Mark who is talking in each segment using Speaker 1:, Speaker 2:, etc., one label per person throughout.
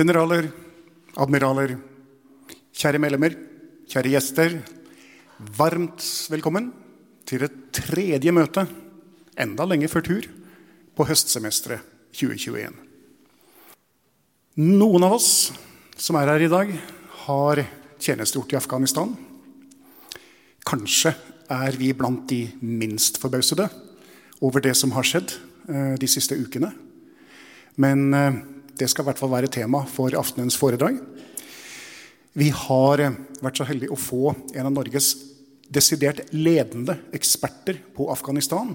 Speaker 1: Generaler, admiraler, kjære medlemmer, kjære gjester. Varmt velkommen til det tredje møte, enda lenge før tur, på høstsemesteret 2021. Noen av oss som er her i dag, har tjenestegjort i Afghanistan. Kanskje er vi blant de minst forbausede over det som har skjedd eh, de siste ukene. Men eh, det skal i hvert fall være tema for aftenens foredrag. Vi har eh, vært så heldige å få en av Norges desidert ledende eksperter på Afghanistan.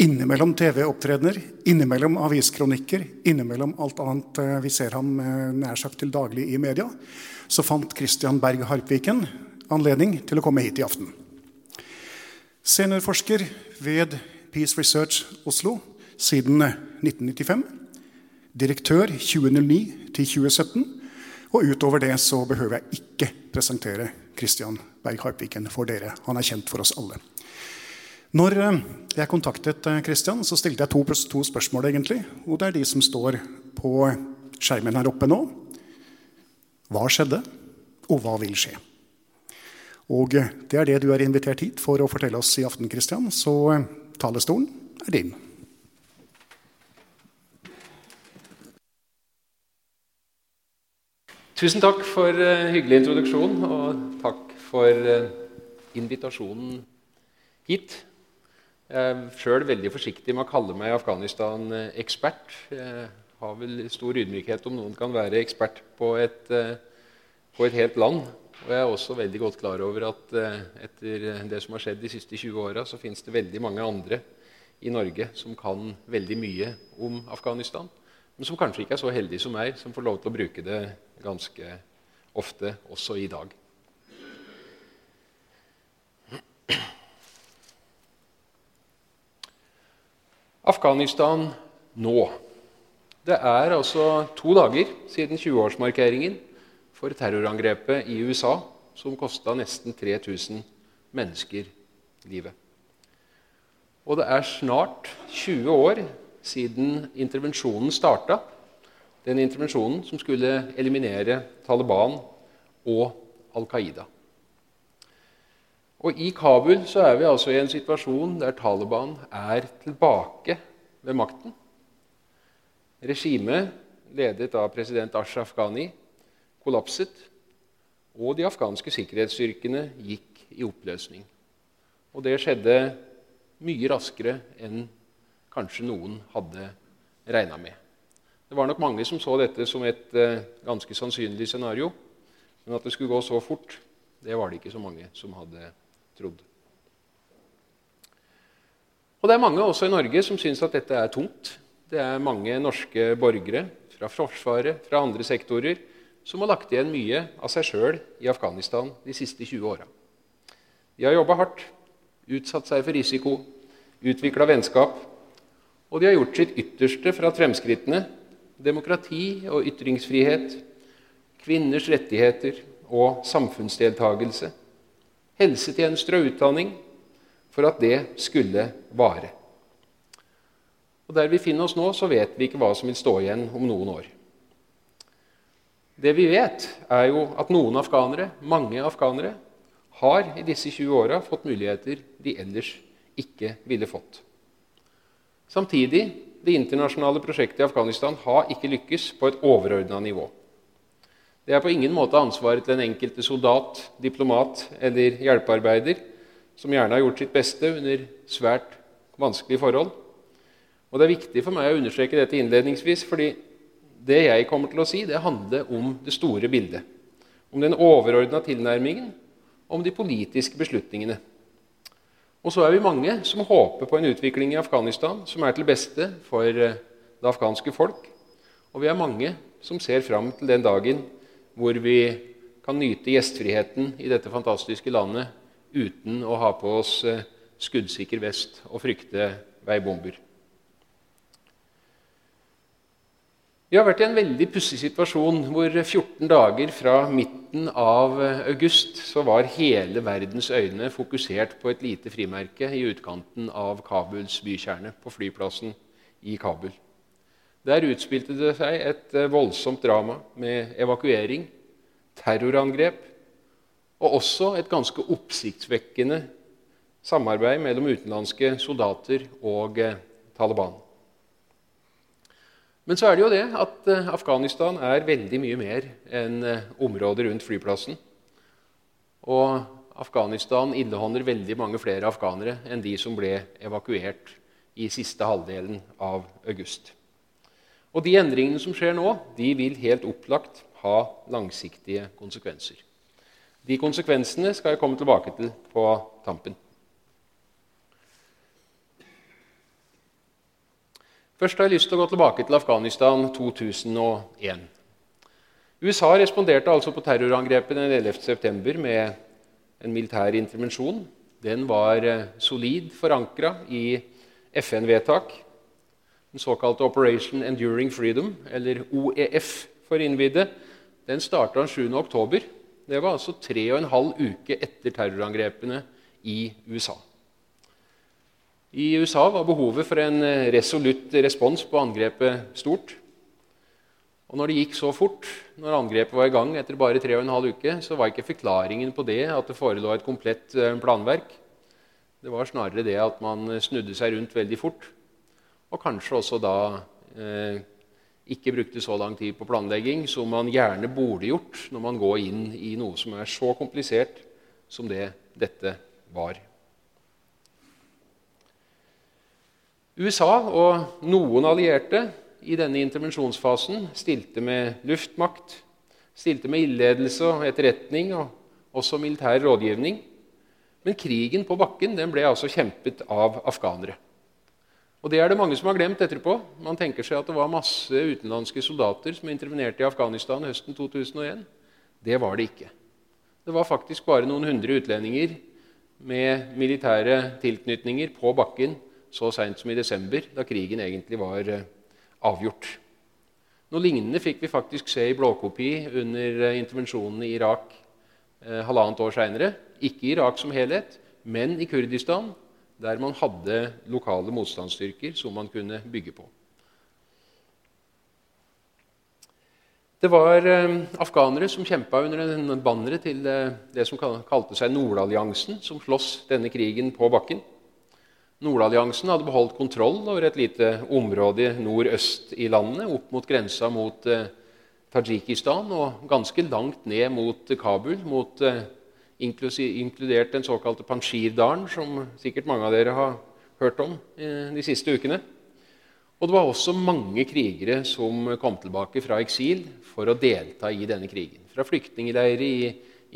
Speaker 1: Innimellom TV-opptredener, innimellom aviskronikker, innimellom alt annet eh, vi ser ham eh, nær sagt til daglig i media, så fant Christian Berg Harpviken anledning til å komme hit i aften. Seniorforsker ved Peace Research Oslo siden 1995. Direktør 2009 til 2017. Og utover det så behøver jeg ikke presentere Christian Berg Harpviken for dere. Han er kjent for oss alle. Når eh, jeg kontaktet Christian, så stilte jeg to, to spørsmål. egentlig, Og det er de som står på skjermen her oppe nå. Hva skjedde, og hva vil skje? Og eh, det er det du er invitert hit for å fortelle oss i aften, Christian. Så eh, talerstolen er din.
Speaker 2: Tusen takk for uh, hyggelig introduksjon, og takk for uh, invitasjonen hit. Jeg er sjøl veldig forsiktig med å kalle meg Afghanistan-ekspert. Jeg har vel stor ydmykhet om noen kan være ekspert på et, uh, på et helt land. Og jeg er også veldig godt klar over at etter det som har skjedd de siste 20 åra, så fins det veldig mange andre i Norge som kan veldig mye om Afghanistan men som kanskje ikke er så heldig som meg, som får lov til å bruke det ganske ofte også i dag. Afghanistan nå. Det er altså to dager siden 20-årsmarkeringen for terrorangrepet i USA, som kosta nesten 3000 mennesker livet. Og det er snart 20 år siden intervensjonen starta. Den intervensjonen som skulle eliminere Taliban og Al Qaida. Og I Kabul så er vi altså i en situasjon der Taliban er tilbake ved makten. Regimet, ledet av president Ashraf Ghani, kollapset. Og de afghanske sikkerhetsstyrkene gikk i oppløsning. Og det skjedde mye raskere enn kanskje noen hadde regna med. Det var nok mange som så dette som et uh, ganske sannsynlig scenario. Men at det skulle gå så fort, det var det ikke så mange som hadde trodd. Og Det er mange også i Norge som syns at dette er tungt. Det er mange norske borgere fra Forsvaret, fra andre sektorer, som har lagt igjen mye av seg sjøl i Afghanistan de siste 20 åra. De har jobba hardt, utsatt seg for risiko, utvikla vennskap Og de har gjort sitt ytterste for at fremskrittene, demokrati og ytringsfrihet, kvinners rettigheter og samfunnsdeltagelse, helsetjenester og utdanning, for at det skulle vare. Og Der vi finner oss nå, så vet vi ikke hva som vil stå igjen om noen år. Det vi vet, er jo at noen afghanere, mange afghanere, har i disse 20 åra fått muligheter de ellers ikke ville fått. Samtidig det internasjonale prosjektet i Afghanistan har ikke lykkes på et overordna nivå. Det er på ingen måte ansvaret til den enkelte soldat, diplomat eller hjelpearbeider, som gjerne har gjort sitt beste under svært vanskelige forhold. Og Det er viktig for meg å understreke dette innledningsvis, fordi det jeg kommer til å si, det handler om det store bildet. Om den overordna tilnærmingen, om de politiske beslutningene. Og så er vi mange som håper på en utvikling i Afghanistan som er til beste for eh, det afghanske folk. Og vi er mange som ser fram til den dagen hvor vi kan nyte gjestfriheten i dette fantastiske landet uten å ha på oss eh, skuddsikker vest og frykte veibomber. Vi har vært i en veldig pussig situasjon hvor 14 dager fra midten av august så var hele verdens øyne fokusert på et lite frimerke i utkanten av Kabuls bykjerne, på flyplassen i Kabul. Der utspilte det seg et eh, voldsomt drama med evakuering, terrorangrep og også et ganske oppsiktsvekkende samarbeid mellom utenlandske soldater og eh, Taliban. Men så er det jo det at eh, Afghanistan er veldig mye mer enn eh, området rundt flyplassen. Og Afghanistan inneholder veldig mange flere afghanere enn de som ble evakuert i siste halvdelen av august. Og De endringene som skjer nå, de vil helt opplagt ha langsiktige konsekvenser. De konsekvensene skal jeg komme tilbake til på tampen. Først har jeg lyst til å gå tilbake til Afghanistan 2001. USA responderte altså på terrorangrepet den 11.9. med en militær intervensjon. Den var eh, solid forankra i FN-vedtak. Den såkalte Operation Enduring Freedom, eller OEF for innvidde, den starta 7.10. Det var altså tre og en halv uke etter terrorangrepene i USA. I USA var behovet for en eh, resolutt respons på angrepet stort. Og når det gikk så fort, når angrepet var i gang etter bare tre og en halv uke, så var ikke forklaringen på det at det forelå et komplett eh, planverk. Det var snarere det at man snudde seg rundt veldig fort. Og kanskje også da eh, ikke brukte så lang tid på planlegging som man gjerne burde gjort når man går inn i noe som er så komplisert som det dette var. USA og noen allierte i denne intervensjonsfasen stilte med luftmakt, stilte med ildledelse og etterretning og også militær rådgivning. Men krigen på bakken den ble altså kjempet av afghanere. Og Det er det mange som har glemt etterpå. Man tenker seg at det var masse utenlandske soldater som intervenerte i Afghanistan høsten 2001. Det var det ikke. Det var faktisk bare noen hundre utlendinger med militære tilknytninger på bakken så seint som i desember, da krigen egentlig var eh, avgjort. Noe lignende fikk vi faktisk se i blåkopi under intervensjonene intervensjonen i Irak eh, halvannet år seinere. Ikke i Irak som helhet, men i Kurdistan, der man hadde lokale motstandsstyrker som man kunne bygge på. Det var eh, afghanere som kjempa under banneret til eh, det som kalte seg Nordalliansen, som sloss denne krigen på bakken. Nordalliansen hadde beholdt kontroll over et lite område nordøst i landet, opp mot grensa mot eh, Tadsjikistan og ganske langt ned mot Kabul, mot, eh, inkludert den såkalte Panjshirdalen, som sikkert mange av dere har hørt om eh, de siste ukene. Og det var også mange krigere som kom tilbake fra eksil for å delta i denne krigen. Fra flyktningleirer i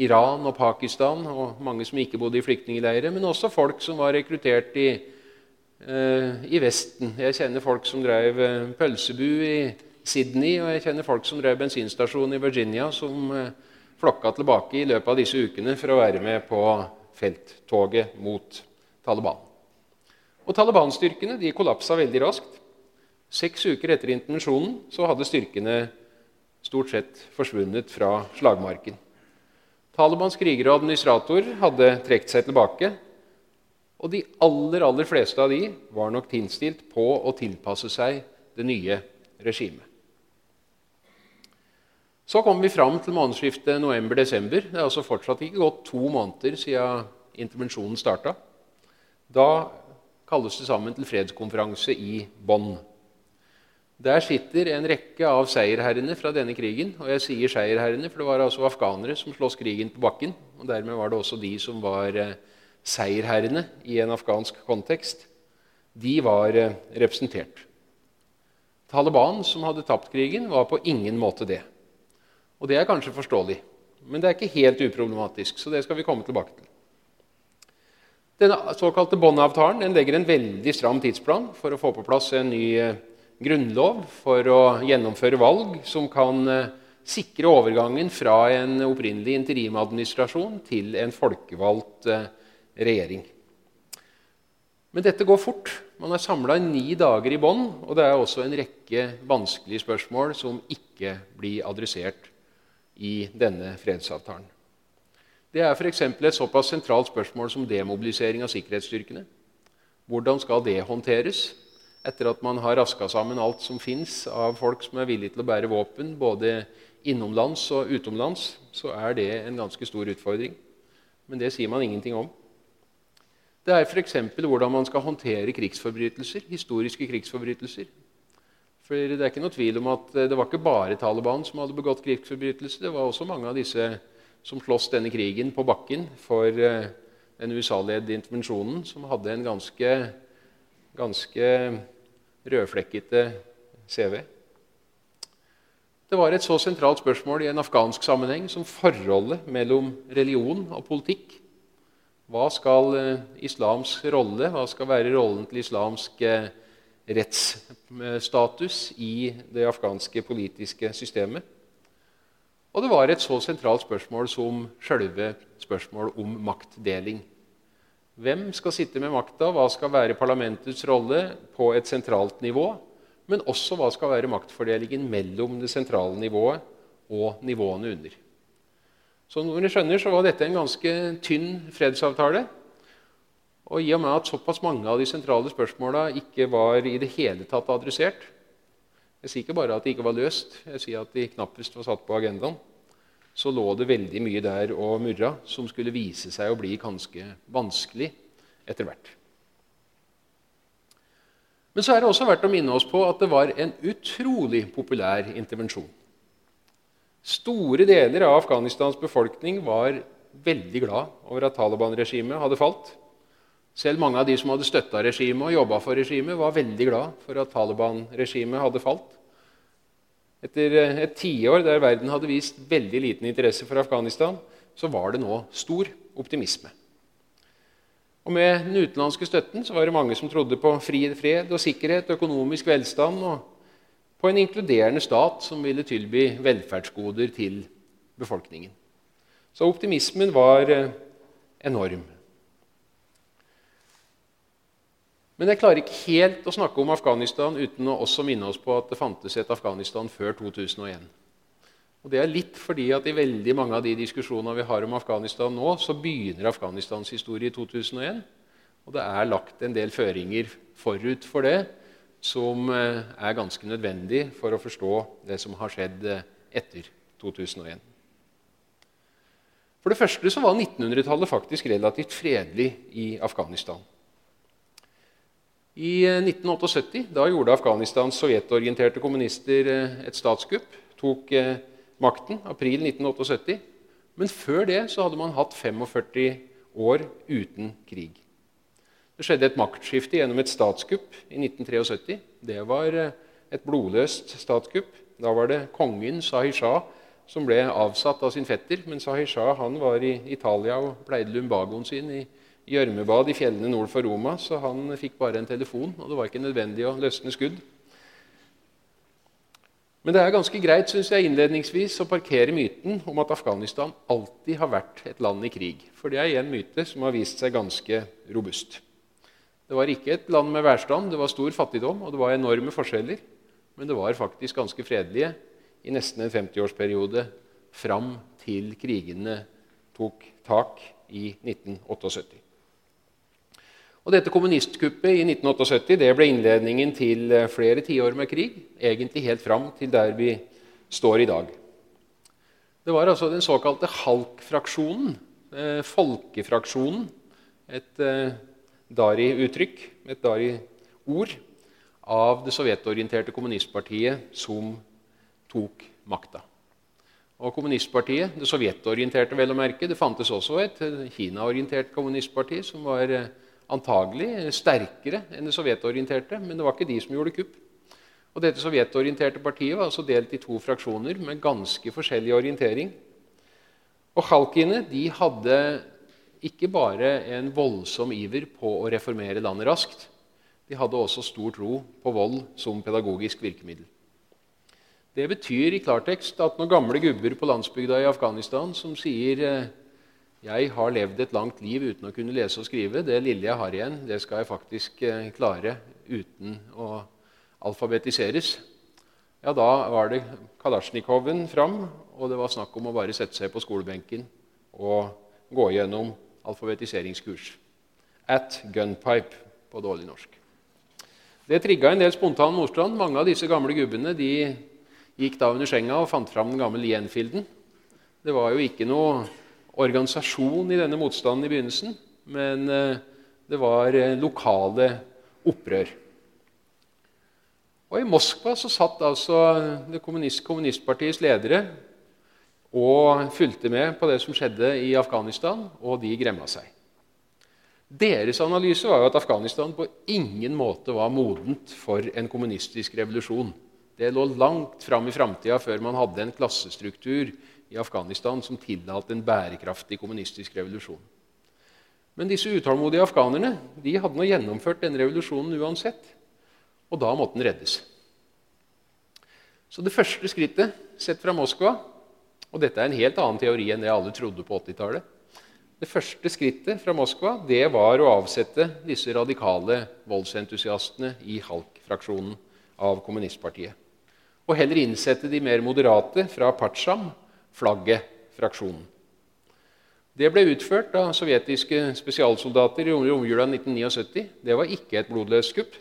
Speaker 2: Iran og Pakistan, og mange som ikke bodde i flyktningleirer, men også folk som var rekruttert i, i Vesten. Jeg kjenner folk som drev uh, pølsebu i Sydney, og jeg kjenner folk som drev bensinstasjon i Virginia, som uh, flokka tilbake i løpet av disse ukene for å være med på felttoget mot Taliban. Og Taliban-styrkene de kollapsa veldig raskt. Seks uker etter intervensjonen så hadde styrkene stort sett forsvunnet fra slagmarken. Talibans krigere og administrator hadde trukket seg tilbake. Og de aller, aller fleste av de var nok innstilt på å tilpasse seg det nye regimet. Så kom vi fram til månedsskiftet november-desember. Det er altså fortsatt ikke gått to måneder siden intervensjonen starta. Da kalles det sammen til fredskonferanse i Bonn. Der sitter en rekke av seierherrene fra denne krigen. Og jeg sier seierherrene, for det var altså afghanere som sloss krigen på bakken. Og dermed var det også de som var eh, seierherrene i en afghansk kontekst. De var eh, representert. Taliban, som hadde tapt krigen, var på ingen måte det. Og det er kanskje forståelig. Men det er ikke helt uproblematisk, så det skal vi komme tilbake til. Denne såkalte Bonn-avtalen legger en veldig stram tidsplan for å få på plass en ny eh, grunnlov for å gjennomføre valg som kan eh, sikre overgangen fra en opprinnelig interimadministrasjon til en folkevalgt regjering. Men dette går fort. Man er samla ni dager i bånn, og det er også en rekke vanskelige spørsmål som ikke blir adressert i denne fredsavtalen. Det er f.eks. et såpass sentralt spørsmål som demobilisering av sikkerhetsstyrkene. Hvordan skal det håndteres? etter at man har raska sammen alt som fins av folk som er villige til å bære våpen, både innomlands og utomlands, så er det en ganske stor utfordring. Men det sier man ingenting om. Det er f.eks. hvordan man skal håndtere krigsforbrytelser, historiske krigsforbrytelser. For Det er ikke noe tvil om at det var ikke bare Taliban som hadde begått krigsforbrytelser. Det var også mange av disse som sloss denne krigen på bakken for eh, den USA-ledede intervensjonen, som hadde en ganske ganske rødflekkete CV. Det var et så sentralt spørsmål i en afghansk sammenheng som forholdet mellom religion og politikk. Hva skal eh, islams rolle, hva skal være rollen til islamsk eh, rettsstatus i det afghanske politiske systemet? Og det var et så sentralt spørsmål som sjølve spørsmålet om maktdeling. Hvem skal sitte med makta? Hva skal være parlamentets rolle på et sentralt nivå? Men også hva skal være maktfordelingen mellom det sentrale nivået og nivåene under. Når dere skjønner, så var dette en ganske tynn fredsavtale. Og i og med at såpass mange av de sentrale spørsmåla ikke var i det hele tatt adressert Jeg sier ikke bare at de ikke var løst, jeg sier at de knappest var satt på agendaen så lå det veldig mye der og murra som skulle vise seg å bli ganske vanskelig etter hvert. Men så er det også verdt å minne oss på at det var en utrolig populær intervensjon. Store deler av Afghanistans befolkning var veldig glad over at Taliban-regimet hadde falt. Selv mange av de som hadde støtta regimet og jobba for regimet, var veldig glad for at Taliban-regimet hadde falt. Etter eh, et tiår der verden hadde vist veldig liten interesse for Afghanistan, så var det nå stor optimisme. Og Med den utenlandske støtten så var det mange som trodde på fri fred og sikkerhet, økonomisk velstand og på en inkluderende stat som ville tilby velferdsgoder til befolkningen. Så optimismen var eh, enorm. Men jeg klarer ikke helt å snakke om Afghanistan uten å også minne oss på at det fantes et Afghanistan før 2001. Og Det er litt fordi at i veldig mange av de diskusjonene vi har om Afghanistan nå, så begynner Afghanistans historie i 2001. Og det er lagt en del føringer forut for det som eh, er ganske nødvendig for å forstå det som har skjedd eh, etter 2001. For det første så var 1900-tallet faktisk relativt fredelig i Afghanistan. I 1978 eh, da gjorde Afghanistans sovjetorienterte kommunister et statskupp. Tok makten april 1978. Men før det så hadde man hatt 45 år uten krig. Det skjedde et maktskifte gjennom et statskupp i 1973. Det var et blodløst statskupp. Da var det kongen Sahir Shah som ble avsatt av sin fetter. Men Sahir Shah var i Italia og pleide lumbagoen sin i gjørmebad i fjellene nord for Roma, så han fikk bare en telefon, og det var ikke nødvendig å løsne skudd. Men det er ganske greit synes jeg, innledningsvis å parkere myten om at Afghanistan alltid har vært et land i krig. For det er en myte som har vist seg ganske robust. Det var ikke et land med værstand, det var stor fattigdom og det var enorme forskjeller. Men det var faktisk ganske fredelige i nesten en 50-årsperiode fram til krigene tok tak i 1978. Og dette Kommunistkuppet i 1978 det ble innledningen til flere tiår med krig. Egentlig helt fram til der vi står i dag. Det var altså den såkalte Halk-fraksjonen, eh, folkefraksjonen, et eh, Dari-uttrykk, et Dari-ord, av det sovjetorienterte kommunistpartiet som tok makta. Og kommunistpartiet, Det sovjetorienterte, vel å merke. Det fantes også et Kina-orientert kommunistparti som var eh, antagelig sterkere enn det sovjetorienterte, men det var ikke de som gjorde kupp. Og Dette sovjetorienterte partiet var altså delt i to fraksjoner med ganske forskjellig orientering. Og Khalkine de hadde ikke bare en voldsom iver på å reformere landet raskt. De hadde også stor tro på vold som pedagogisk virkemiddel. Det betyr i klartekst at når gamle gubber på landsbygda i Afghanistan som sier eh, jeg har levd et langt liv uten å kunne lese og skrive. Det lille jeg har igjen, det skal jeg faktisk eh, klare uten å alfabetiseres. Ja, da var det Kalasjnikoven fram, og det var snakk om å bare sette seg på skolebenken og gå gjennom alfabetiseringskurs. At gunpipe på dårlig norsk. Det trigga en del spontan motstand. Mange av disse gamle gubbene de gikk da under senga og fant fram den gamle Lienfielden. Det var jo ikke noe organisasjon i denne motstanden i begynnelsen, men eh, det var eh, lokale opprør. Og I Moskva så satt altså det kommunist, kommunistpartiets ledere og fulgte med på det som skjedde i Afghanistan, og de gremma seg. Deres analyse var jo at Afghanistan på ingen måte var modent for en kommunistisk revolusjon. Det lå langt fram i framtida før man hadde en klassestruktur i Afghanistan som tillalte en bærekraftig kommunistisk revolusjon. Men disse utålmodige afghanerne de hadde nå gjennomført denne revolusjonen uansett. Og da måtte den reddes. Så det første skrittet sett fra Moskva Og dette er en helt annen teori enn det alle trodde på 80-tallet. Det første skrittet fra Moskva det var å avsette disse radikale voldsentusiastene i Halk-fraksjonen av kommunistpartiet og heller innsette de mer moderate fra Patsjam, flagget-fraksjonen. Det ble utført av sovjetiske spesialsoldater i romjula 1979. Det var ikke et blodløst kupp.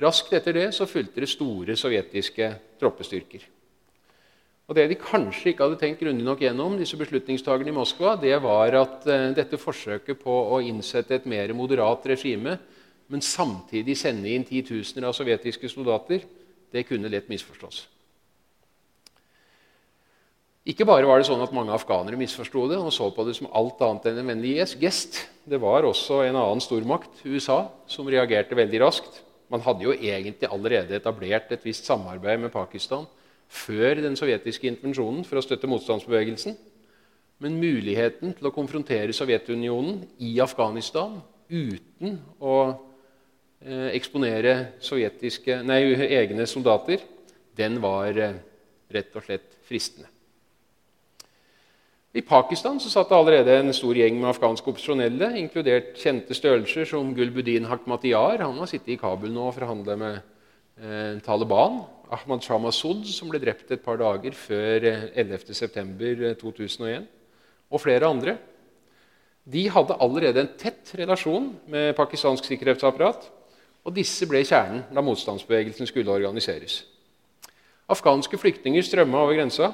Speaker 2: Raskt etter det så fulgte det store sovjetiske troppestyrker. Og Det de kanskje ikke hadde tenkt grundig nok gjennom, disse beslutningstakerne i Moskva, det var at uh, dette forsøket på å innsette et mer moderat regime, men samtidig sende inn titusener av sovjetiske soldater, det kunne lett misforstås. Ikke bare var det sånn at mange afghanere misforsto det og så på det som alt annet enn en vennlig gest. Det var også en annen stormakt, USA, som reagerte veldig raskt. Man hadde jo egentlig allerede etablert et visst samarbeid med Pakistan før den sovjetiske intervensjonen for å støtte motstandsbevegelsen. Men muligheten til å konfrontere Sovjetunionen i Afghanistan uten å Eh, eksponere nei, egne soldater, den var eh, rett og slett fristende. I Pakistan så satt det allerede en stor gjeng med afghanske opsjonelle, inkludert kjente størrelser som Gulbuddin Hakmatyar. Han har sittet i Kabul nå og forhandla med eh, Taliban. Ahmad Shah Massoud, som ble drept et par dager før eh, 11.9.2001. Eh, og flere andre. De hadde allerede en tett relasjon med pakistansk sikkerhetsapparat og disse ble kjernen da motstandsbevegelsen skulle organiseres. Afghanske flyktninger strømma over grensa.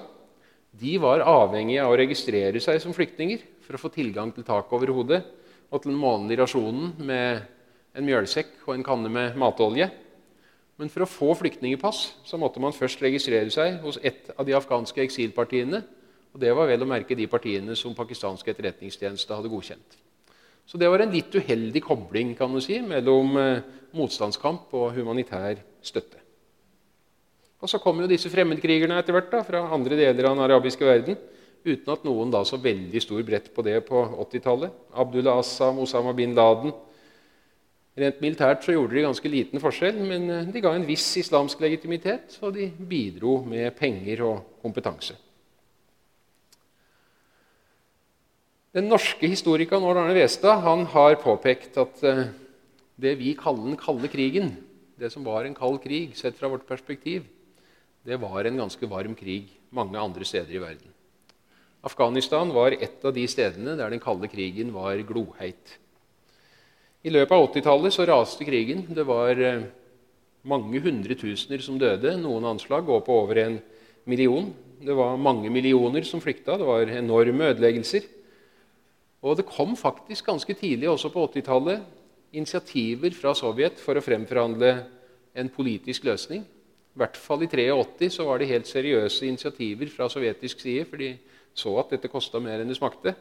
Speaker 2: De var avhengige av å registrere seg som flyktninger for å få tilgang til tak over hodet og til den månedlige rasjonen med en mjølsekk og en kanne med matolje. Men for å få flyktningepass så måtte man først registrere seg hos ett av de afghanske eksilpartiene. og Det var vel å merke de partiene som pakistanske etterretningstjeneste hadde godkjent. Så det var en litt uheldig kobling kan du si, mellom eh, motstandskamp og humanitær støtte. Og Så kom jo disse fremmedkrigerne etter hvert da, fra andre deler av den arabiske verden, uten at noen da så veldig stor brett på det på 80-tallet. Abdullah Assam, Osama bin Laden. Rent militært så gjorde de ganske liten forskjell, men eh, de ga en viss islamsk legitimitet, og de bidro med penger og kompetanse. Den norske historikeren Ål Arne Westad har påpekt at eh, det vi kaller den kalde krigen, det som var en kald krig sett fra vårt perspektiv, det var en ganske varm krig mange andre steder i verden. Afghanistan var et av de stedene der den kalde krigen var gloheit. I løpet av 80-tallet så raste krigen. Det var eh, mange hundretusener som døde. Noen anslag går på over en million. Det var mange millioner som flykta. Det var enorme ødeleggelser. Og det kom faktisk ganske tidlig, også på 80-tallet, initiativer fra Sovjet for å fremforhandle en politisk løsning. I hvert fall i 83 så var det helt seriøse initiativer fra sovjetisk side. for de så at dette kosta mer enn det smakte.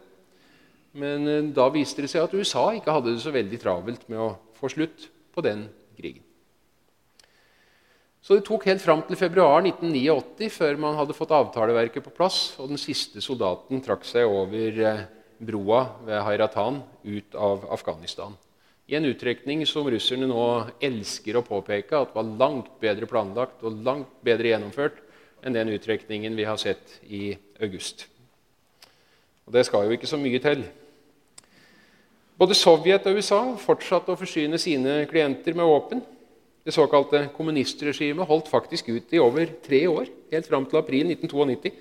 Speaker 2: Men eh, da viste det seg at USA ikke hadde det så veldig travelt med å få slutt på den krigen. Så det tok helt fram til februar 1989 før man hadde fått avtaleverket på plass, og den siste soldaten trakk seg over eh, broa ved Hairatan ut av Afghanistan i en uttrekning som russerne nå elsker å påpeke at var langt bedre planlagt og langt bedre gjennomført enn den uttrekningen vi har sett i august. Og det skal jo ikke så mye til. Både Sovjet og USA fortsatte å forsyne sine klienter med våpen. Det såkalte kommunistregimet holdt faktisk ut i over tre år, helt fram til april 1992.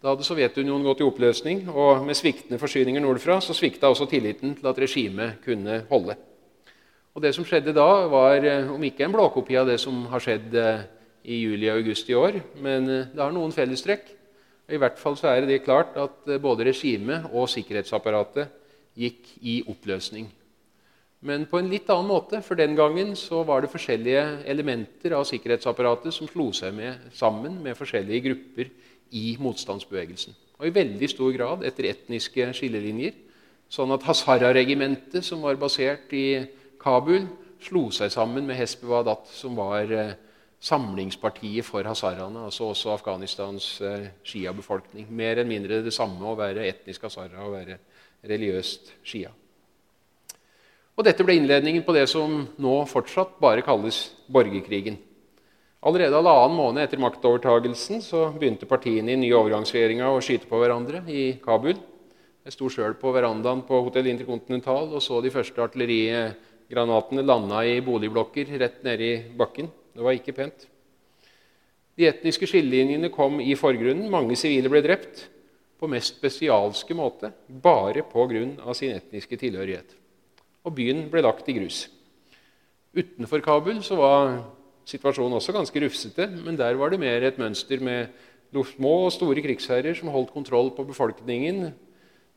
Speaker 2: Da hadde Sovjetunionen gått i oppløsning, og med sviktende forsyninger nordfra så svikta også tilliten til at regimet kunne holde. Og Det som skjedde da, var eh, om ikke en blåkopi av det som har skjedd eh, i juli og august i år, men eh, det har noen fellestrekk. I hvert fall så er det klart at både regimet og sikkerhetsapparatet gikk i oppløsning. Men på en litt annen måte, for den gangen så var det forskjellige elementer av sikkerhetsapparatet som slo seg med, sammen med forskjellige grupper i motstandsbevegelsen. Og i veldig stor grad etter etniske skillelinjer. Sånn at Hazara-regimentet, som var basert i Kabul slo seg sammen med Hespewadat, som var eh, samlingspartiet for hazaraene, altså også Afghanistans eh, shia-befolkning. Mer eller mindre det samme å være etnisk hazara og være religiøst shia. Og Dette ble innledningen på det som nå fortsatt bare kalles borgerkrigen. Allerede halvannen måned etter maktovertagelsen så begynte partiene i nye overgangsregjeringa å skyte på hverandre i Kabul. Jeg sto sjøl på verandaen på Hotell Intercontinental og så de første artillerigranatene landa i boligblokker rett nede i bakken. Det var ikke pent. De etniske skillelinjene kom i forgrunnen. Mange sivile ble drept på mest spesialske måte bare pga. sin etniske tilhørighet. Og byen ble lagt i grus. Utenfor Kabul så var situasjonen også ganske rufsete, men der var det mer et mønster med små og store krigsherrer som holdt kontroll på befolkningen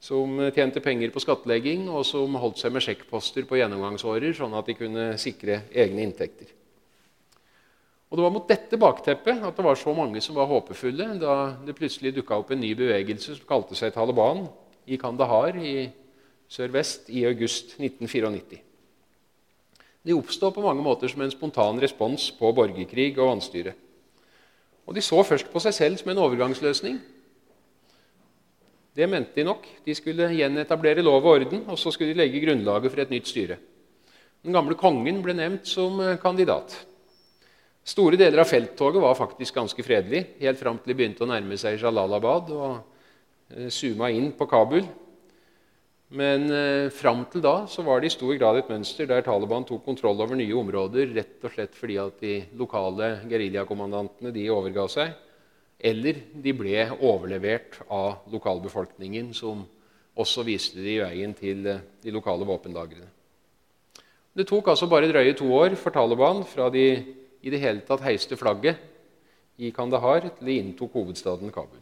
Speaker 2: som tjente penger på skattlegging, og som holdt seg med sjekkposter på gjennomgangsårer, sånn at de kunne sikre egne inntekter. Og Det var mot dette bakteppet at det var så mange som var håpefulle da det plutselig dukka opp en ny bevegelse som kalte seg Taliban i Kandahar i sørvest i august 1994. De oppstod på mange måter som en spontan respons på borgerkrig og vanstyre. Og De så først på seg selv som en overgangsløsning det mente de nok. De skulle gjenetablere lov og orden, og så skulle de legge grunnlaget for et nytt styre. Den gamle kongen ble nevnt som kandidat. Store deler av felttoget var faktisk ganske fredelig, helt fram til de begynte å nærme seg Jalalabad og eh, zooma inn på Kabul. Men eh, fram til da så var det i stor grad et mønster der Taliban tok kontroll over nye områder rett og slett fordi at de lokale geriljakommandantene overga seg eller de ble overlevert av lokalbefolkningen, som også viste de veien til eh, de lokale våpenlagrene. Det tok altså bare drøye to år for Taliban fra de i det hele tatt heiste flagget i Kandahar til de inntok hovedstaden Kabul.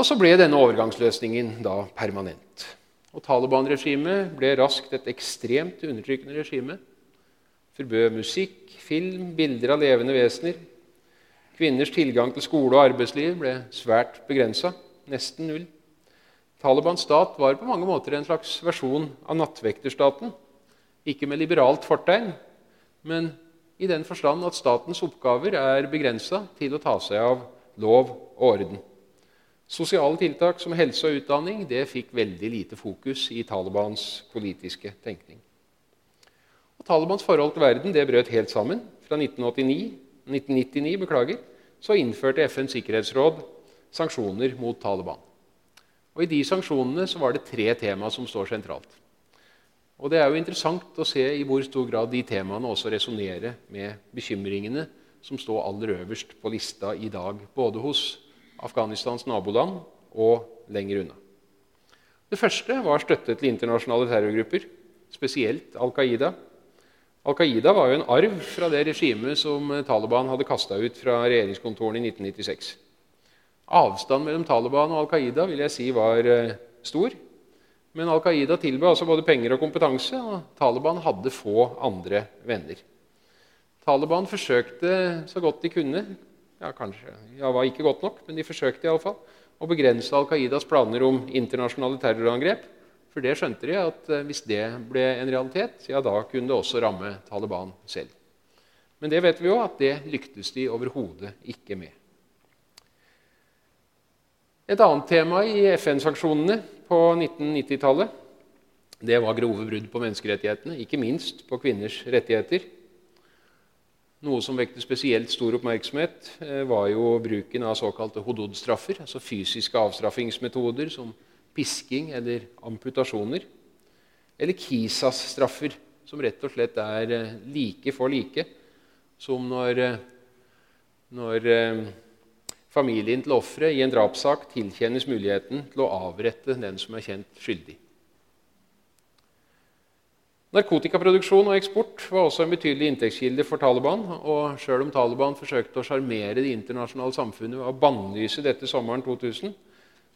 Speaker 2: Og Så ble denne overgangsløsningen da permanent. Og Taliban-regimet ble raskt et ekstremt undertrykkende regime. Forbød musikk, film, bilder av levende vesener, Kvinners tilgang til skole og arbeidsliv ble svært begrensa, nesten null. Talibans stat var på mange måter en slags versjon av nattvekterstaten. Ikke med liberalt fortegn, men i den forstand at statens oppgaver er begrensa til å ta seg av lov og orden. Sosiale tiltak som helse og utdanning det fikk veldig lite fokus i Talibans politiske tenkning. Og Talibans forhold til verden det brøt helt sammen fra 1989 1999 beklager, så innførte FNs sikkerhetsråd sanksjoner mot Taliban. Og I de sanksjonene så var det tre tema som står sentralt. Og Det er jo interessant å se i hvor stor grad de temaene også resonnerer med bekymringene som står aller øverst på lista i dag, både hos Afghanistans naboland og lenger unna. Det første var støtte til internasjonale terrorgrupper, spesielt Al Qaida. Al Qaida var jo en arv fra det regimet som Taliban hadde kasta ut fra regjeringskontorene i 1996. Avstanden mellom Taliban og Al Qaida vil jeg si var eh, stor. Men Al Qaida tilbød altså både penger og kompetanse, og Taliban hadde få andre venner. Taliban forsøkte så godt de kunne ja, kanskje, ja, var ikke godt nok, men de forsøkte i alle fall, å begrense Al Qaidas planer om internasjonale terrorangrep. For det skjønte de at eh, hvis det ble en realitet, ja, da kunne det også ramme Taliban selv. Men det vet vi jo at det lyktes de overhodet ikke med. Et annet tema i FN-sanksjonene på 1990-tallet det var grove brudd på menneskerettighetene, ikke minst på kvinners rettigheter. Noe som vekte spesielt stor oppmerksomhet, eh, var jo bruken av såkalte hodod-straffer, altså fysiske avstraffingsmetoder som pisking eller amputasjoner. Eller kisas-straffer, som rett og slett er eh, like for like som når, eh, når familien til offeret i en drapssak tilkjennes muligheten til å avrette den som er kjent skyldig. Narkotikaproduksjon og eksport var også en betydelig inntektskilde for Taliban. og Selv om Taliban forsøkte å sjarmere det internasjonale samfunnet ved å bannlyse dette sommeren 2000,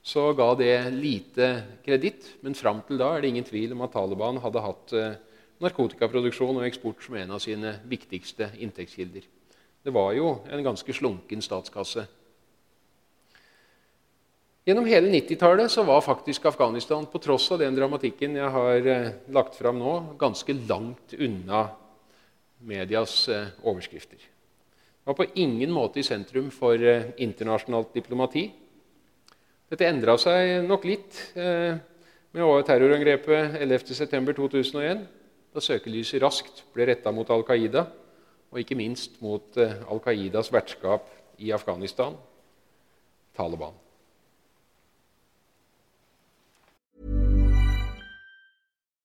Speaker 2: så ga det lite kreditt. Men fram til da er det ingen tvil om at Taliban hadde hatt eh, narkotikaproduksjon og eksport som en av sine viktigste inntektskilder. Det var jo en ganske slunken statskasse Gjennom hele 90-tallet var faktisk Afghanistan, på tross av den dramatikken jeg har eh, lagt fram nå, ganske langt unna medias eh, overskrifter. Det var på ingen måte i sentrum for eh, internasjonalt diplomati. Dette endra seg nok litt med terrorangrepet 11.9.2001, da søkelyset raskt ble retta mot Al Qaida, og ikke minst mot Al Qaidas vertskap i Afghanistan, Taliban.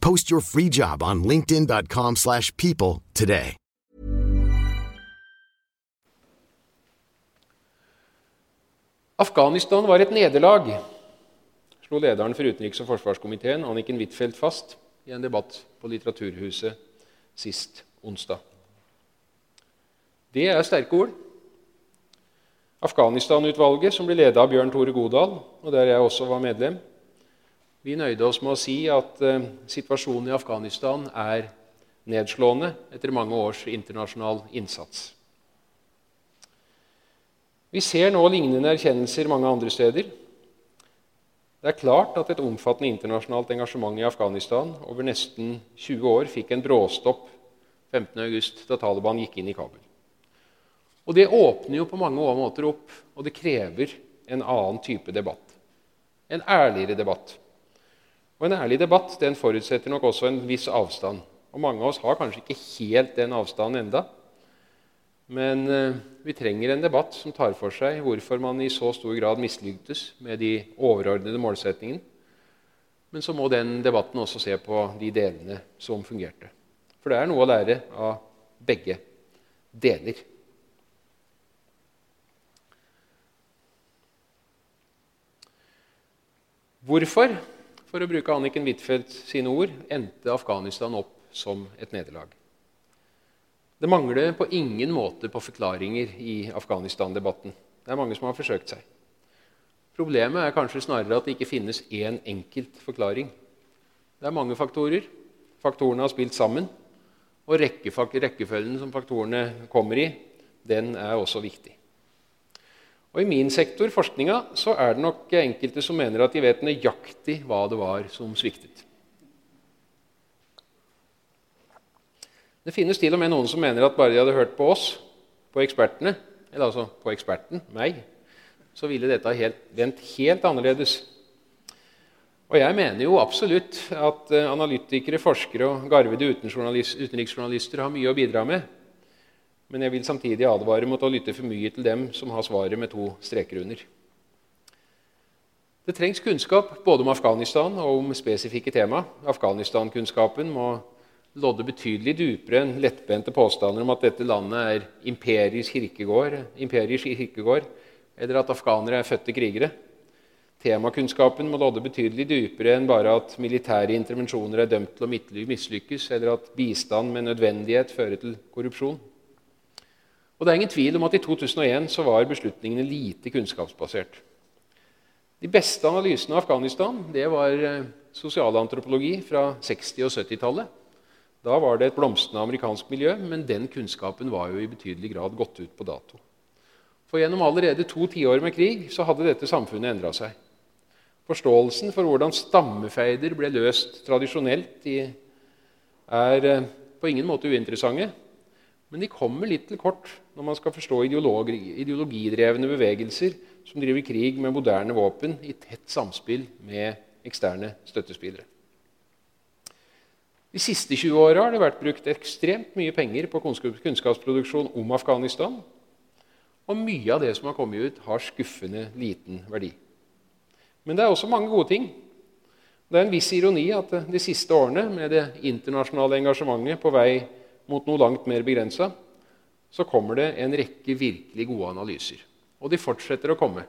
Speaker 3: Post your free job on linkedin.com slash people today.
Speaker 2: Afghanistan var et nederlag, slo lederen for utenriks- og forsvarskomiteen, Anniken Huitfeldt, fast i en debatt på Litteraturhuset sist onsdag. Det er sterke ord. Afghanistan-utvalget, som ble ledet av Bjørn Tore Godal, og der jeg også var medlem, vi nøyde oss med å si at uh, situasjonen i Afghanistan er nedslående etter mange års internasjonal innsats. Vi ser nå lignende erkjennelser mange andre steder. Det er klart at et omfattende internasjonalt engasjement i Afghanistan over nesten 20 år fikk en bråstopp 15.8 da Taliban gikk inn i Kabul. Og Det åpner jo på mange måter opp, og det krever en annen type debatt. En ærligere debatt. Og En ærlig debatt den forutsetter nok også en viss avstand. Og Mange av oss har kanskje ikke helt den avstanden enda. Men eh, vi trenger en debatt som tar for seg hvorfor man i så stor grad mislyktes med de overordnede målsettingene. Men så må den debatten også se på de delene som fungerte. For det er noe å lære av begge deler. Hvorfor, for å bruke Anniken Huitfeldt sine ord, endte Afghanistan opp som et nederlag? Det mangler på ingen måte på forklaringer i Afghanistan-debatten. Det er mange som har forsøkt seg. Problemet er kanskje snarere at det ikke finnes én enkelt forklaring. Det er mange faktorer. Faktorene har spilt sammen. Og rekkefølgen som faktorene kommer i, den er også viktig. Og I min sektor, forskninga, så er det nok enkelte som mener at de vet nøyaktig hva det var som sviktet. Det finnes til og med noen som mener at bare de hadde hørt på oss, på ekspertene, eller altså på eksperten, meg, så ville dette helt, vendt helt annerledes. Og jeg mener jo absolutt at eh, analytikere, forskere og garvede utenriksjournalister har mye å bidra med. Men jeg vil samtidig advare mot å lytte for mye til dem som har svaret med to streker under. Det trengs kunnskap både om Afghanistan og om spesifikke tema. Afghanistan-kunnskapen må lodde betydelig dypere enn lettbente påstander om at dette landet er imperiets kirkegård, imperiets kirkegård eller at afghanere er fødte krigere. Temakunnskapen må lodde betydelig dypere enn bare at militære intervensjoner er dømt til å mislykkes, eller at bistand med nødvendighet fører til korrupsjon. Og Det er ingen tvil om at i 2001 så var beslutningene lite kunnskapsbasert. De beste analysene av Afghanistan det var eh, sosialantropologi fra 60- og 70-tallet. Da var det et blomstrende amerikansk miljø, men den kunnskapen var jo i betydelig grad gått ut på dato. For gjennom allerede to tiår med krig så hadde dette samfunnet endra seg. Forståelsen for hvordan stammefeider ble løst tradisjonelt, er eh, på ingen måte uinteressante. Men de kommer litt til kort når man skal forstå ideologidrevne bevegelser som driver krig med moderne våpen i tett samspill med eksterne støttespillere. De siste 20 åra har det vært brukt ekstremt mye penger på kunnskapsproduksjon om Afghanistan. Og mye av det som har kommet ut, har skuffende liten verdi. Men det er også mange gode ting. Det er en viss ironi at de siste årene, med det internasjonale engasjementet på vei mot noe langt mer begrensa, så kommer det en rekke virkelig gode analyser. Og de fortsetter å komme.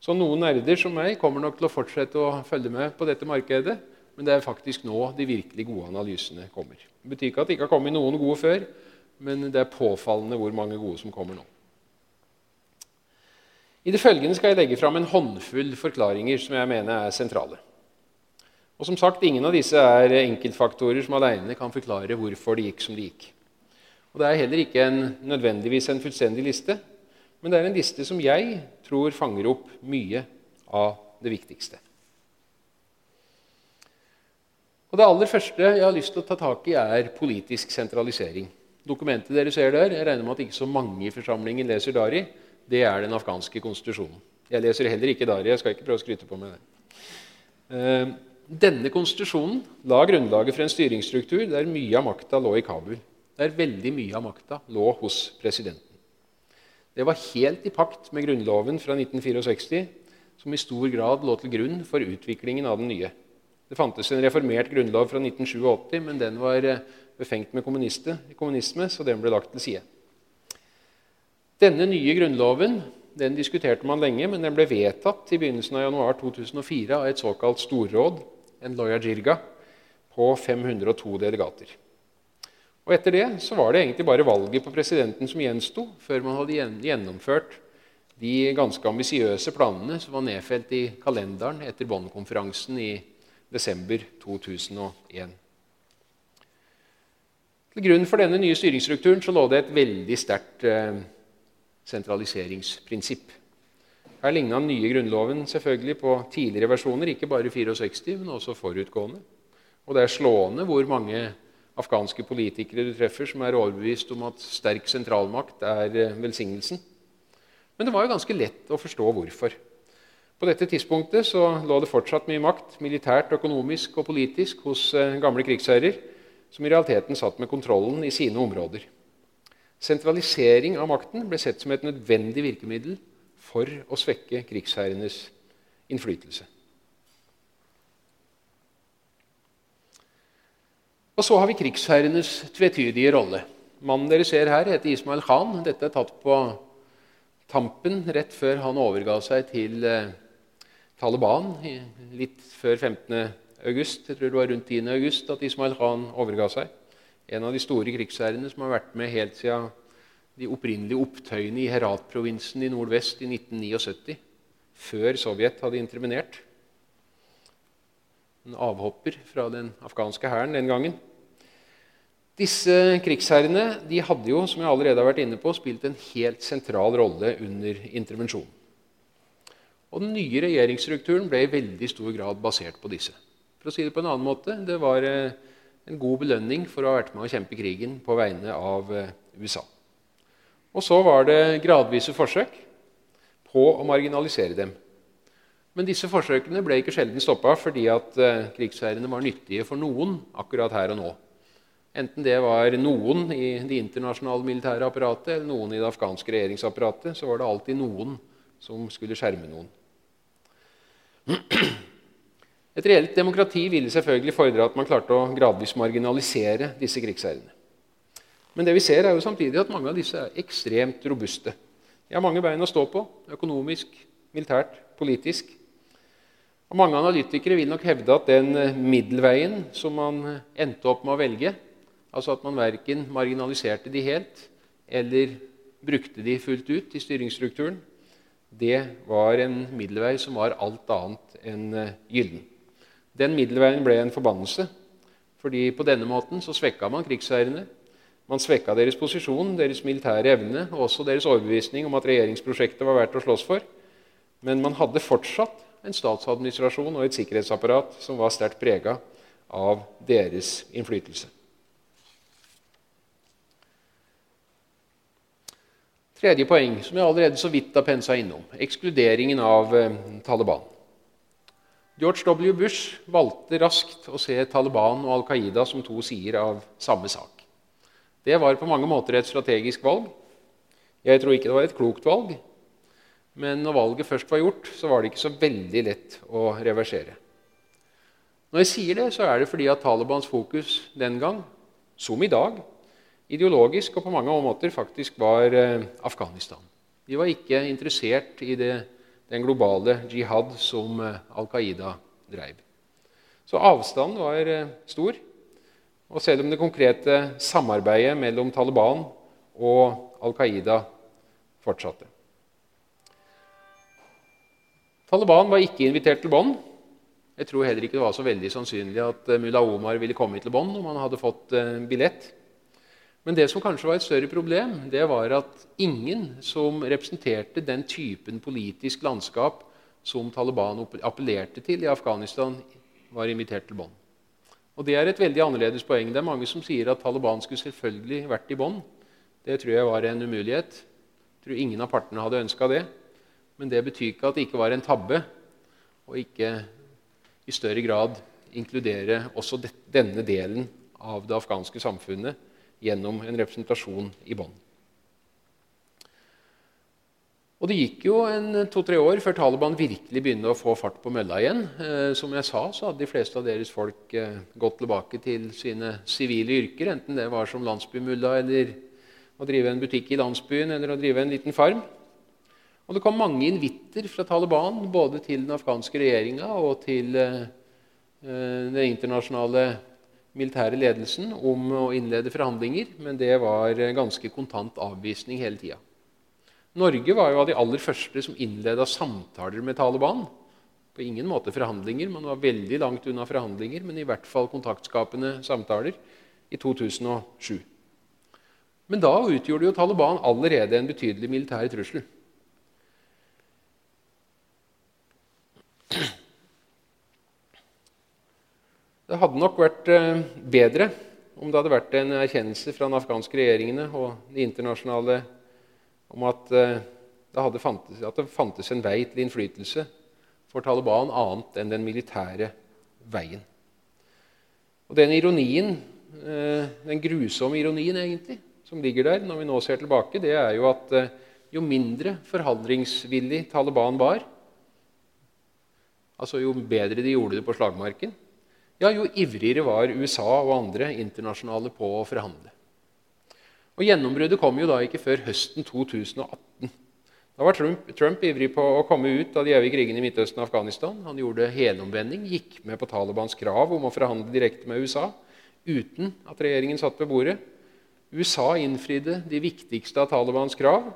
Speaker 2: Så noen nerder som meg kommer nok til å fortsette å følge med på dette markedet. Men det er faktisk nå de virkelig gode analysene kommer. Det betyr ikke at det ikke har kommet noen gode før, men det er påfallende hvor mange gode som kommer nå. I det følgende skal jeg legge fram en håndfull forklaringer som jeg mener er sentrale. Og som sagt, Ingen av disse er enkeltfaktorer som alene kan forklare hvorfor det gikk som det gikk. Og Det er heller ikke en, nødvendigvis en fullstendig liste, men det er en liste som jeg tror fanger opp mye av det viktigste. Og Det aller første jeg har lyst til å ta tak i, er politisk sentralisering. Dokumentet dere ser der, jeg regner med at ikke så mange i forsamlingen leser Dari, det er den afghanske konstitusjonen. Jeg leser heller ikke Dari. Jeg skal ikke prøve å skryte på meg det. Denne konstitusjonen la grunnlaget for en styringsstruktur der mye av makta lå i Kabul. Der veldig mye av makta lå hos presidenten. Det var helt i pakt med Grunnloven fra 1964, som i stor grad lå til grunn for utviklingen av den nye. Det fantes en reformert grunnlov fra 1987, men den var eh, befengt med kommunisme, så den ble lagt til side. Denne nye grunnloven den diskuterte man lenge, men den ble vedtatt i begynnelsen av januar 2004 av et såkalt storråd, en loya jirga, på 502 delegater. Og Etter det så var det egentlig bare valget på presidenten som gjensto, før man hadde gjennomført de ganske ambisiøse planene som var nedfelt i kalenderen etter Bonn-konferansen i desember 2001. Til grunn for denne nye styringsstrukturen så lå det et veldig sterkt eh, sentraliseringsprinsipp. Her ligna den nye grunnloven selvfølgelig på tidligere versjoner, ikke bare 64, men også forutgående. Og det er slående hvor mange afghanske politikere du treffer som er overbevist om at sterk sentralmakt er eh, velsignelsen. Men det var jo ganske lett å forstå hvorfor. På dette tidspunktet så lå det fortsatt mye makt, militært, økonomisk og politisk, hos eh, gamle krigsherrer, som i realiteten satt med kontrollen i sine områder. Sentralisering av makten ble sett som et nødvendig virkemiddel for å svekke krigsherrenes innflytelse. Og så har vi krigsherrenes tvetydige rolle. Mannen dere ser her, heter Ismail Khan. Dette er tatt på tampen rett før han overga seg til eh, Taliban litt før 15. august. Jeg tror det var rundt 10. august at Ismail Khan overga seg. En av de store krigsherrene som har vært med helt siden de opprinnelige opptøyene i Herat-provinsen i nordvest i 1979, før Sovjet hadde intervenert. En avhopper fra den afghanske hæren den gangen. Disse krigsherrene de hadde jo, som jeg allerede har vært inne på, spilt en helt sentral rolle under intervensjonen. Og Den nye regjeringsstrukturen ble i veldig stor grad basert på disse. For å si Det på en annen måte, det var eh, en god belønning for å ha vært med å kjempe krigen på vegne av eh, USA. Og så var det gradvise forsøk på å marginalisere dem. Men disse forsøkene ble ikke sjelden stoppa fordi at eh, krigsherrene var nyttige for noen akkurat her og nå. Enten det var noen i det internasjonale militære apparatet eller noen i det afghanske regjeringsapparatet, så var det alltid noen som skulle skjerme noen. Et reelt demokrati ville selvfølgelig fordre at man klarte å gradvis marginalisere disse krigsherrene. Men det vi ser er jo samtidig at mange av disse er ekstremt robuste. De har mange bein å stå på økonomisk, militært, politisk. Og Mange analytikere vil nok hevde at den middelveien som man endte opp med å velge, altså at man verken marginaliserte de helt eller brukte de fullt ut i styringsstrukturen, det var en middelvei som var alt annet enn eh, gyllen. Den middelveien ble en forbannelse, fordi på denne måten så svekka man krigsherrene. Man svekka deres posisjon, deres militære evne og også deres overbevisning om at regjeringsprosjektet var verdt å slåss for. Men man hadde fortsatt en statsadministrasjon og et sikkerhetsapparat som var sterkt prega av deres innflytelse. Tredje poeng, som jeg allerede så vidt har pensa innom, ekskluderingen av eh, Taliban. George W. Bush valgte raskt å se Taliban og Al Qaida som to sider av samme sak. Det var på mange måter et strategisk valg. Jeg tror ikke det var et klokt valg. Men når valget først var gjort, så var det ikke så veldig lett å reversere. Når jeg sier det, så er det fordi at Talibans fokus den gang, som i dag, ideologisk og på mange måter faktisk var eh, Afghanistan. De var ikke interessert i det, den globale jihad som eh, Al Qaida drev. Så avstanden var eh, stor. Og selv om det konkrete samarbeidet mellom Taliban og Al Qaida fortsatte. Taliban var ikke invitert til Bonn. Jeg tror heller ikke det var så veldig sannsynlig at mulla Omar ville komme til Bonn om han hadde fått billett. Men det som kanskje var et større problem, det var at ingen som representerte den typen politisk landskap som Taliban appellerte til i Afghanistan, var invitert til Bonn. Og Det er et veldig annerledes poeng. Det er Mange som sier at Taliban skulle selvfølgelig vært i bånd. Det tror jeg var en umulighet. Jeg tror ingen av partene hadde ønska det. Men det betyr ikke at det ikke var en tabbe å ikke i større grad inkludere også denne delen av det afghanske samfunnet gjennom en representasjon i bånd. Og Det gikk jo to-tre år før Taliban virkelig begynte å få fart på mølla igjen. Eh, som jeg sa, så hadde de fleste av deres folk eh, gått tilbake til sine sivile yrker, enten det var som landsbymulla eller å drive en butikk i landsbyen eller å drive en liten farm. Og Det kom mange invitter fra Taliban både til den afghanske regjeringa og til eh, eh den internasjonale militære ledelsen om å innlede forhandlinger, men det var ganske kontant avvisning hele tida. Norge var jo av de aller første som innleda samtaler med Taliban. På ingen måte forhandlinger, man var veldig langt unna forhandlinger, men i hvert fall kontaktskapende samtaler i 2007. Men da utgjorde jo Taliban allerede en betydelig militær trussel. Det hadde nok vært eh, bedre om det hadde vært en erkjennelse fra den afghanske regjeringene og de internasjonale om at eh, det, fantes, at det fantes en vei til innflytelse for Taliban annet enn den militære veien. Og den ironien, eh, den grusomme ironien egentlig, som ligger der når vi nå ser tilbake, det er jo at jo mindre forhandlingsvillig Taliban var, altså jo bedre de gjorde det på slagmarken, ja, jo ivrigere var USA og andre internasjonale på å forhandle. Og Gjennombruddet kom jo da ikke før høsten 2018. Da var Trump, Trump ivrig på å komme ut av de evige krigene i Midtøsten og Afghanistan. Han gjorde helomvending, gikk med på Talibans krav om å forhandle direkte med USA uten at regjeringen satt ved bordet. USA innfridde de viktigste av Talibans krav.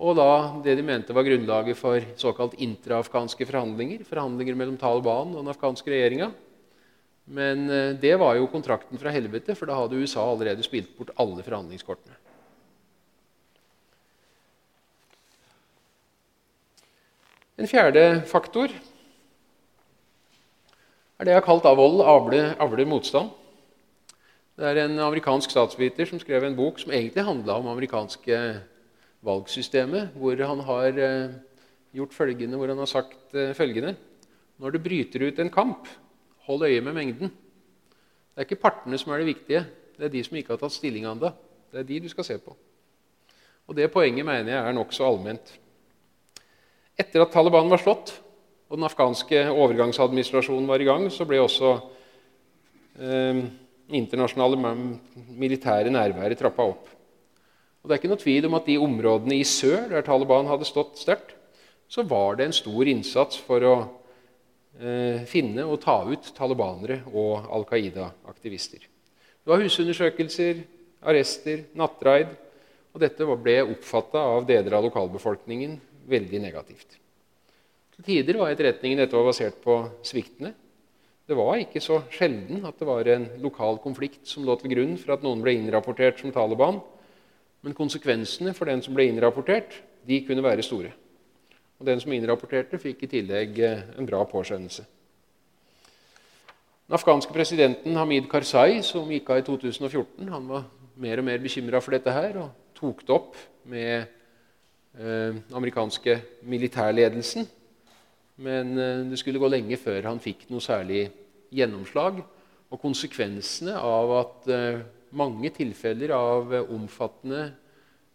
Speaker 2: Og da det de mente var grunnlaget for såkalt intraafghanske forhandlinger. Forhandlinger mellom Taliban og den afghanske regjeringa. Men eh, det var jo kontrakten fra helvete, for da hadde USA allerede spilt bort alle forhandlingskortene. En fjerde faktor er det jeg har kalt av vold avler, motstand. Det er en amerikansk statsviter som skrev en bok som egentlig handla om amerikanske valgsystemet, hvor han har eh, gjort følgende, hvor han har sagt eh, følgende Når det bryter ut en kamp, hold øye med mengden. Det er ikke partene som er det viktige, det er de som ikke har tatt stilling ennå. Det er de du skal se på. Og Det poenget mener jeg er nokså allment. Etter at Taliban var slått, og den afghanske overgangsadministrasjonen var i gang, så ble også eh, internasjonale militære nærværet trappa opp. Og Det er ikke noe tvil om at de områdene i sør der Taliban hadde stått sterkt, så var det en stor innsats for å finne og ta ut talibanere og Al Qaida-aktivister. Det var husundersøkelser, arrester, nattraid. Og dette ble oppfatta av deler av lokalbefolkningen veldig negativt. Til tider var etterretningen dette var basert på sviktene. Det var ikke så sjelden at det var en lokal konflikt som lå til grunn for at noen ble innrapportert som Taliban. Men konsekvensene for den som ble innrapportert, de kunne være store. Og Den som innrapporterte, fikk i tillegg eh, en bra påskjønnelse. Den afghanske presidenten Hamid Karzai, som gikk av i 2014, han var mer og mer bekymra for dette her og tok det opp med eh, amerikanske militærledelsen. Men eh, det skulle gå lenge før han fikk noe særlig gjennomslag. Og konsekvensene av at mange tilfeller av omfattende,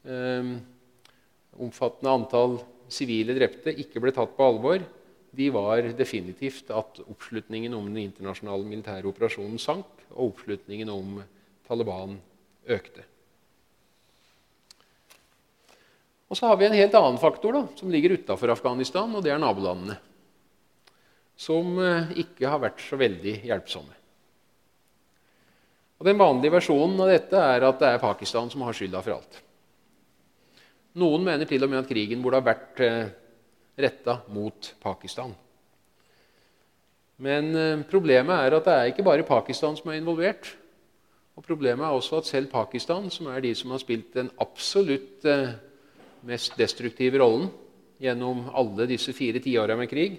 Speaker 2: eh, omfattende antall sivile drepte ikke ble tatt på alvor, de var definitivt at oppslutningen om den internasjonale militære operasjonen sank, og oppslutningen om Taliban økte. Og Så har vi en helt annen faktor da, som ligger utafor Afghanistan, og det er nabolandene. Som eh, ikke har vært så veldig hjelpsomme. Og Den vanlige versjonen av dette er at det er Pakistan som har skylda for alt. Noen mener til og med at krigen burde ha vært eh, retta mot Pakistan. Men eh, problemet er at det er ikke bare Pakistan som er involvert. Og Problemet er også at selv Pakistan, som er de som har spilt den absolutt eh, mest destruktive rollen gjennom alle disse fire tiåra med krig,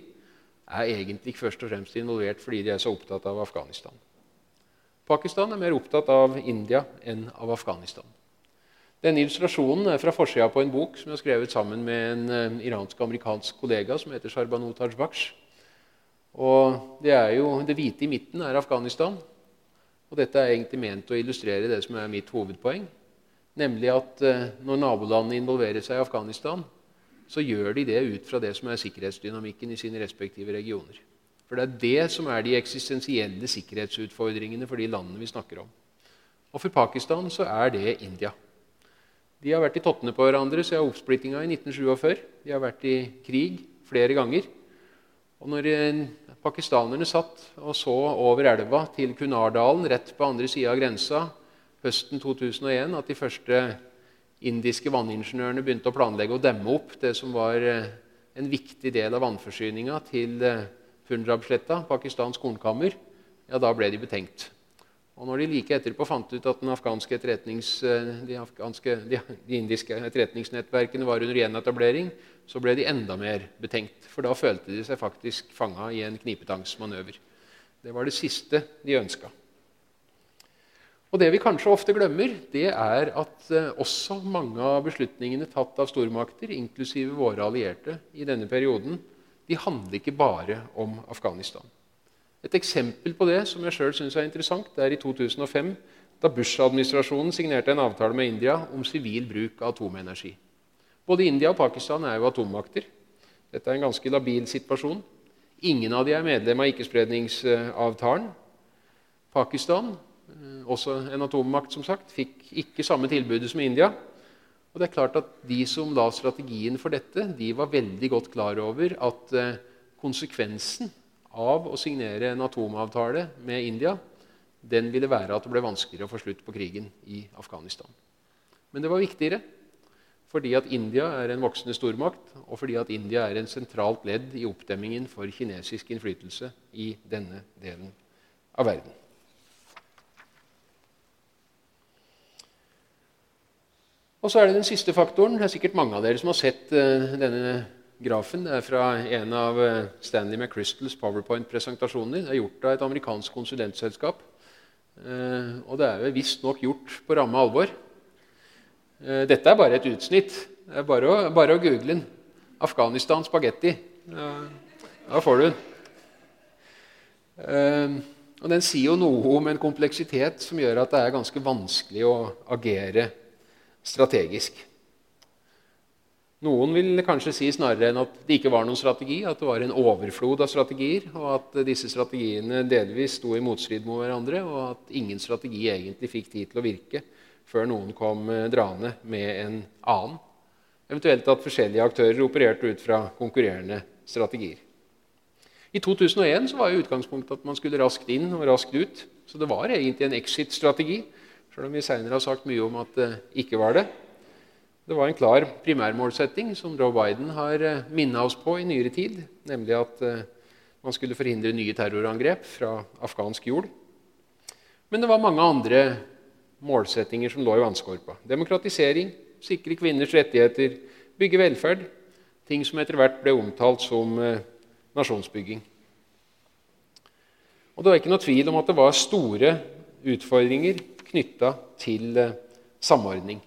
Speaker 2: er egentlig først og fremst involvert fordi de er så opptatt av Afghanistan. Pakistan er mer opptatt av India enn av Afghanistan. Denne illustrasjonen er fra forsida på en bok som jeg har skrevet sammen med en uh, iransk-amerikansk kollega som heter Sharbanot Tajbaksh. Og det jo det hvite i midten er Afghanistan. Og dette er egentlig ment å illustrere det som er mitt hovedpoeng. Nemlig at uh, når nabolandene involverer seg i Afghanistan, så gjør de det ut fra det som er sikkerhetsdynamikken i sine respektive regioner. For det er det som er de eksistensielle sikkerhetsutfordringene for de landene vi snakker om. Og for Pakistan så er det India. De har vært i tottene på hverandre siden oppsplittinga i 1947. De har vært i krig flere ganger. Og når eh, pakistanerne satt og så over elva til Kunardalen, rett på andre sida av grensa, høsten 2001, at de første indiske vanningeniørene begynte å planlegge å demme opp det som var eh, en viktig del av vannforsyninga til eh, Punjab-sletta, Pakistans kornkammer, ja, da ble de betenkt. Og når de like etterpå fant ut at afghanske eh, de, afghanske, de, de, indiske etterretningsnettverkene var under gjenetablering, så ble de enda mer betenkt. For da følte de seg faktisk fanga i en knipetangsmanøver. Det var det siste de ønska. Og Det vi kanskje ofte glemmer, det er at eh, også mange av beslutningene tatt av stormakter, inklusive våre allierte i denne perioden, de handler ikke bare om Afghanistan. Et eksempel på det som jeg selv synes er interessant, det er i 2005, da Bush-administrasjonen signerte en avtale med India om sivil bruk av atomenergi. Både India og Pakistan er jo atommakter. Dette er en ganske labil situasjon. Ingen av de er medlem av ikkespredningsavtalen. Pakistan, eh, også en atommakt, som sagt, fikk ikke samme tilbudet som India. Og det er klart at De som la strategien for dette, de var veldig godt klar over at eh, konsekvensen av å signere en atomavtale med India den ville være at det ble vanskeligere å få slutt på krigen i Afghanistan. Men det var viktigere fordi at India er en voksende stormakt, og fordi at India er en sentralt ledd i oppdemmingen for kinesisk innflytelse i denne delen av verden. Og så er det den siste faktoren. Det er sikkert mange av dere som har sett uh, denne grafen. Er fra en av uh, Stanley McChrystals powerpoint-presentasjoner. Det er gjort av et amerikansk konsulentselskap. Uh, og det er visstnok gjort på ramme alvor. Eh, dette er bare et utsnitt. Det er bare å, bare å google den. Afghanistan spagetti. Da får du den. Eh, og Den sier jo noe om en kompleksitet som gjør at det er ganske vanskelig å agere strategisk. Noen vil kanskje si snarere enn at det ikke var noen strategi, at det var en overflod av strategier, og at disse strategiene delvis sto i motstrid mot hverandre, og at ingen strategi egentlig fikk tid til å virke før noen kom eh, draende med en annen. Eventuelt at forskjellige aktører opererte ut fra konkurrerende strategier. I 2001 var jo utgangspunktet at man skulle raskt inn og raskt ut. Så det var egentlig en exit-strategi, selv om vi senere har sagt mye om at det ikke var det. Det var en klar primærmålsetting som Joe Biden har eh, minna oss på i nyere tid, nemlig at eh, man skulle forhindre nye terrorangrep fra afghansk jord. Men det var mange andre målsettinger som lå i vannskorpa. Demokratisering, sikre kvinners rettigheter, bygge velferd. Ting som etter hvert ble omtalt som eh, nasjonsbygging. Og Det var ikke noe tvil om at det var store utfordringer knytta til samordning.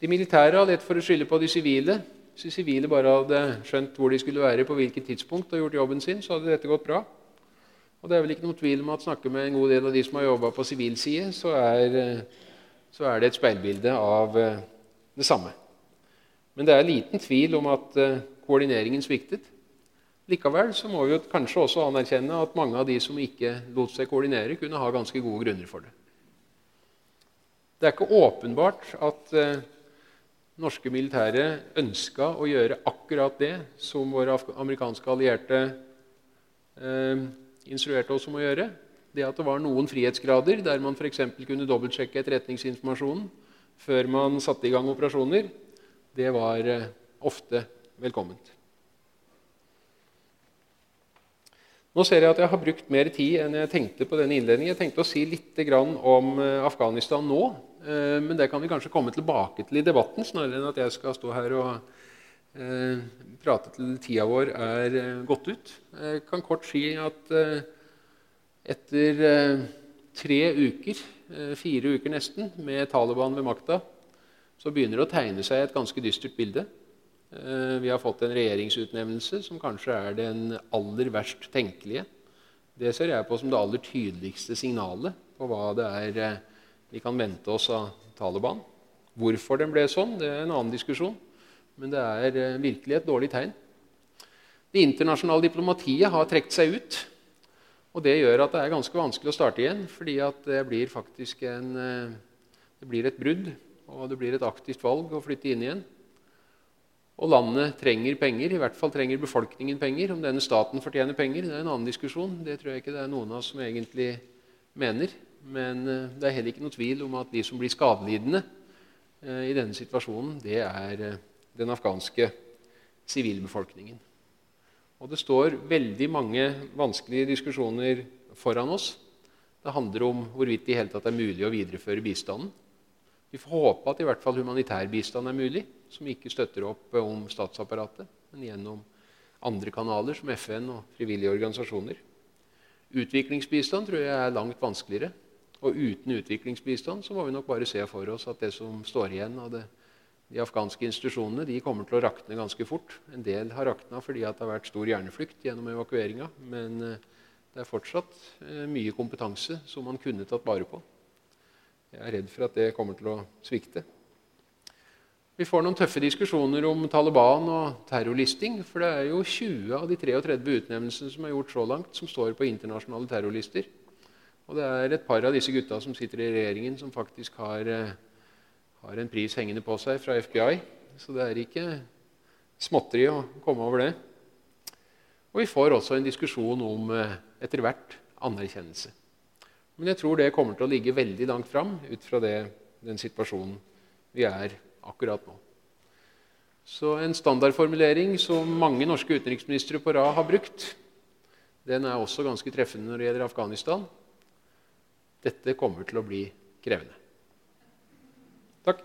Speaker 2: De militære har lett for å skylde på de sivile. Hvis de sivile bare hadde skjønt hvor de skulle være på hvilket tidspunkt, og gjort jobben sin, så hadde dette gått bra. Og det er vel ikke noe tvil om at snakker med en god del av de som har jobba på sivil side, så er, eh, så er, det et speilbilde av eh, det samme. Men det er liten tvil om at eh, koordineringen sviktet. Likevel så må vi jo kanskje også anerkjenne at mange av de som ikke lot seg koordinere, kunne ha ganske gode grunner for det. Det er ikke åpenbart at norske militære ønska å gjøre akkurat det som våre amerikanske allierte eh, instruerte oss om å gjøre. Det at det var noen frihetsgrader der man f.eks. kunne dobbeltsjekke etterretningsinformasjonen før man satte i gang operasjoner, det var eh, ofte velkomment. Nå ser jeg at jeg har brukt mer tid enn jeg tenkte på denne innledningen. Jeg tenkte å si litt om eh, Afghanistan nå, men det kan vi kanskje komme tilbake til i debatten, snarere enn at jeg skal stå her og Eh, prate til tida vår er eh, gått ut. Jeg kan kort si at eh, etter tre uker, fire uker nesten, med Taliban ved makta, så begynner det å tegne seg et ganske dystert bilde. Vi har fått en regjeringsutnevnelse som kanskje er den aller verst tenkelige. Det ser jeg på som det aller tydeligste signalet på hva det er vi kan vente oss av Taliban. Hvorfor den ble sånn, det er en annen diskusjon. Men det er eh, virkelig et dårlig tegn. Det internasjonale diplomatiet har trukket seg ut. Og det gjør at det er ganske vanskelig å starte igjen, fordi det blir faktisk en, eh, det blir et brudd, og det blir et aktivt valg å flytte inn igjen. Og landet trenger penger, i hvert fall trenger befolkningen penger. Om denne staten fortjener penger, det er en annen diskusjon. Det tror jeg ikke det er noen av oss som egentlig mener. Men eh, det er heller ikke noe tvil om at de som blir skadelidende i denne situasjonen, det er den afghanske sivilbefolkningen. Og det står veldig mange vanskelige diskusjoner foran oss. Det handler om hvorvidt det i hele tatt er mulig å videreføre bistanden. Vi får håpe at i hvert fall humanitær bistand er mulig, som ikke støtter opp om statsapparatet, men gjennom andre kanaler, som FN og frivillige organisasjoner. Utviklingsbistand tror jeg er langt vanskeligere. Og uten utviklingsbistand så må vi nok bare se for oss at det som står igjen av det de afghanske institusjonene de kommer til å rakne ganske fort. En del har rakna fordi det har vært stor hjerneflukt gjennom evakueringa. Men eh, det er fortsatt eh, mye kompetanse som man kunne tatt vare på. Jeg er redd for at det kommer til å svikte. Vi får noen tøffe diskusjoner om Taliban og terrorlisting. For det er jo 20 av de 33 utnevnelsene som er gjort så langt, som står på internasjonale terrorlister. Og det er et par av disse gutta som sitter i regjeringen, som faktisk har eh, har en pris hengende på seg fra FBI. Så det er ikke småtteri å komme over det. Og vi får også en diskusjon om eh, etter hvert anerkjennelse. Men jeg tror det kommer til å ligge veldig langt fram ut fra det, den situasjonen vi er akkurat nå. Så en standardformulering som mange norske utenriksministre på rad har brukt, den er også ganske treffende når det gjelder Afghanistan. Dette kommer til å bli krevende. Takk.